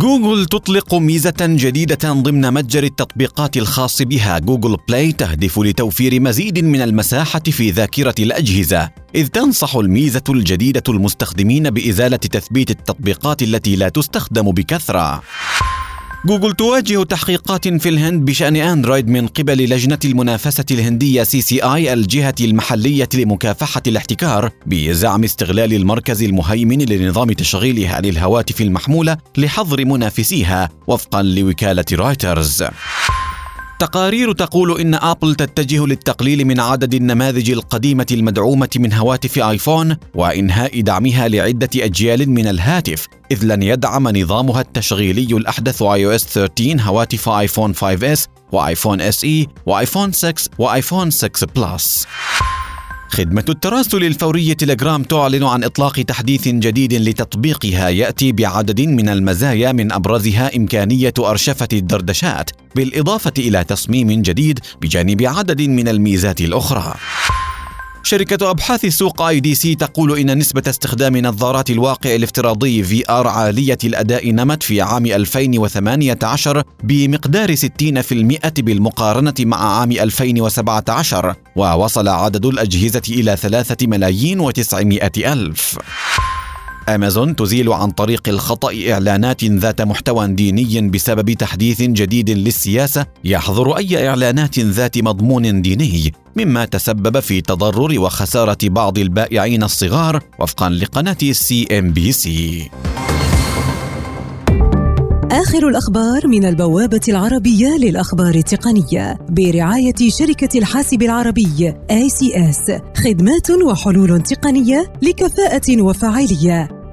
جوجل تطلق ميزة جديدة ضمن متجر التطبيقات الخاص بها جوجل بلاي تهدف لتوفير مزيد من المساحة في ذاكرة الأجهزة، إذ تنصح الميزة الجديدة المستخدمين بإزالة تثبيت التطبيقات التي لا تستخدم بكثرة. جوجل تواجه تحقيقات في الهند بشأن أندرويد من قبل لجنة المنافسة الهندية CCI الجهة المحلية لمكافحة الاحتكار بزعم استغلال المركز المهيمن لنظام تشغيلها للهواتف المحمولة لحظر منافسيها وفقا لوكالة رويترز. تقارير تقول إن آبل تتجه للتقليل من عدد النماذج القديمة المدعومة من هواتف آيفون وإنهاء دعمها لعدة أجيال من الهاتف إذ لن يدعم نظامها التشغيلي OS 13 هواتف آيفون 5S وآيفون SE وآيفون 6 وآيفون 6 Plus خدمة التراسل الفوري تليجرام تعلن عن إطلاق تحديث جديد لتطبيقها يأتي بعدد من المزايا من أبرزها إمكانية أرشفة الدردشات بالإضافة إلى تصميم جديد بجانب عدد من الميزات الأخرى. شركة أبحاث السوق IDC تقول إن نسبة استخدام نظارات الواقع الافتراضي VR عالية الأداء نمت في عام 2018 بمقدار 60% بالمقارنة مع عام 2017 ووصل عدد الأجهزة إلى 3 ملايين وتسعمائة ألف. أمازون تزيل عن طريق الخطأ إعلانات ذات محتوى ديني بسبب تحديث جديد للسياسة يحظر أي إعلانات ذات مضمون ديني. مما تسبب في تضرر وخسارة بعض البائعين الصغار وفقا لقناة CNBC آخر الأخبار من البوابة العربية للأخبار التقنية برعاية شركة الحاسب العربي ACS خدمات وحلول تقنية لكفاءة وفاعلية.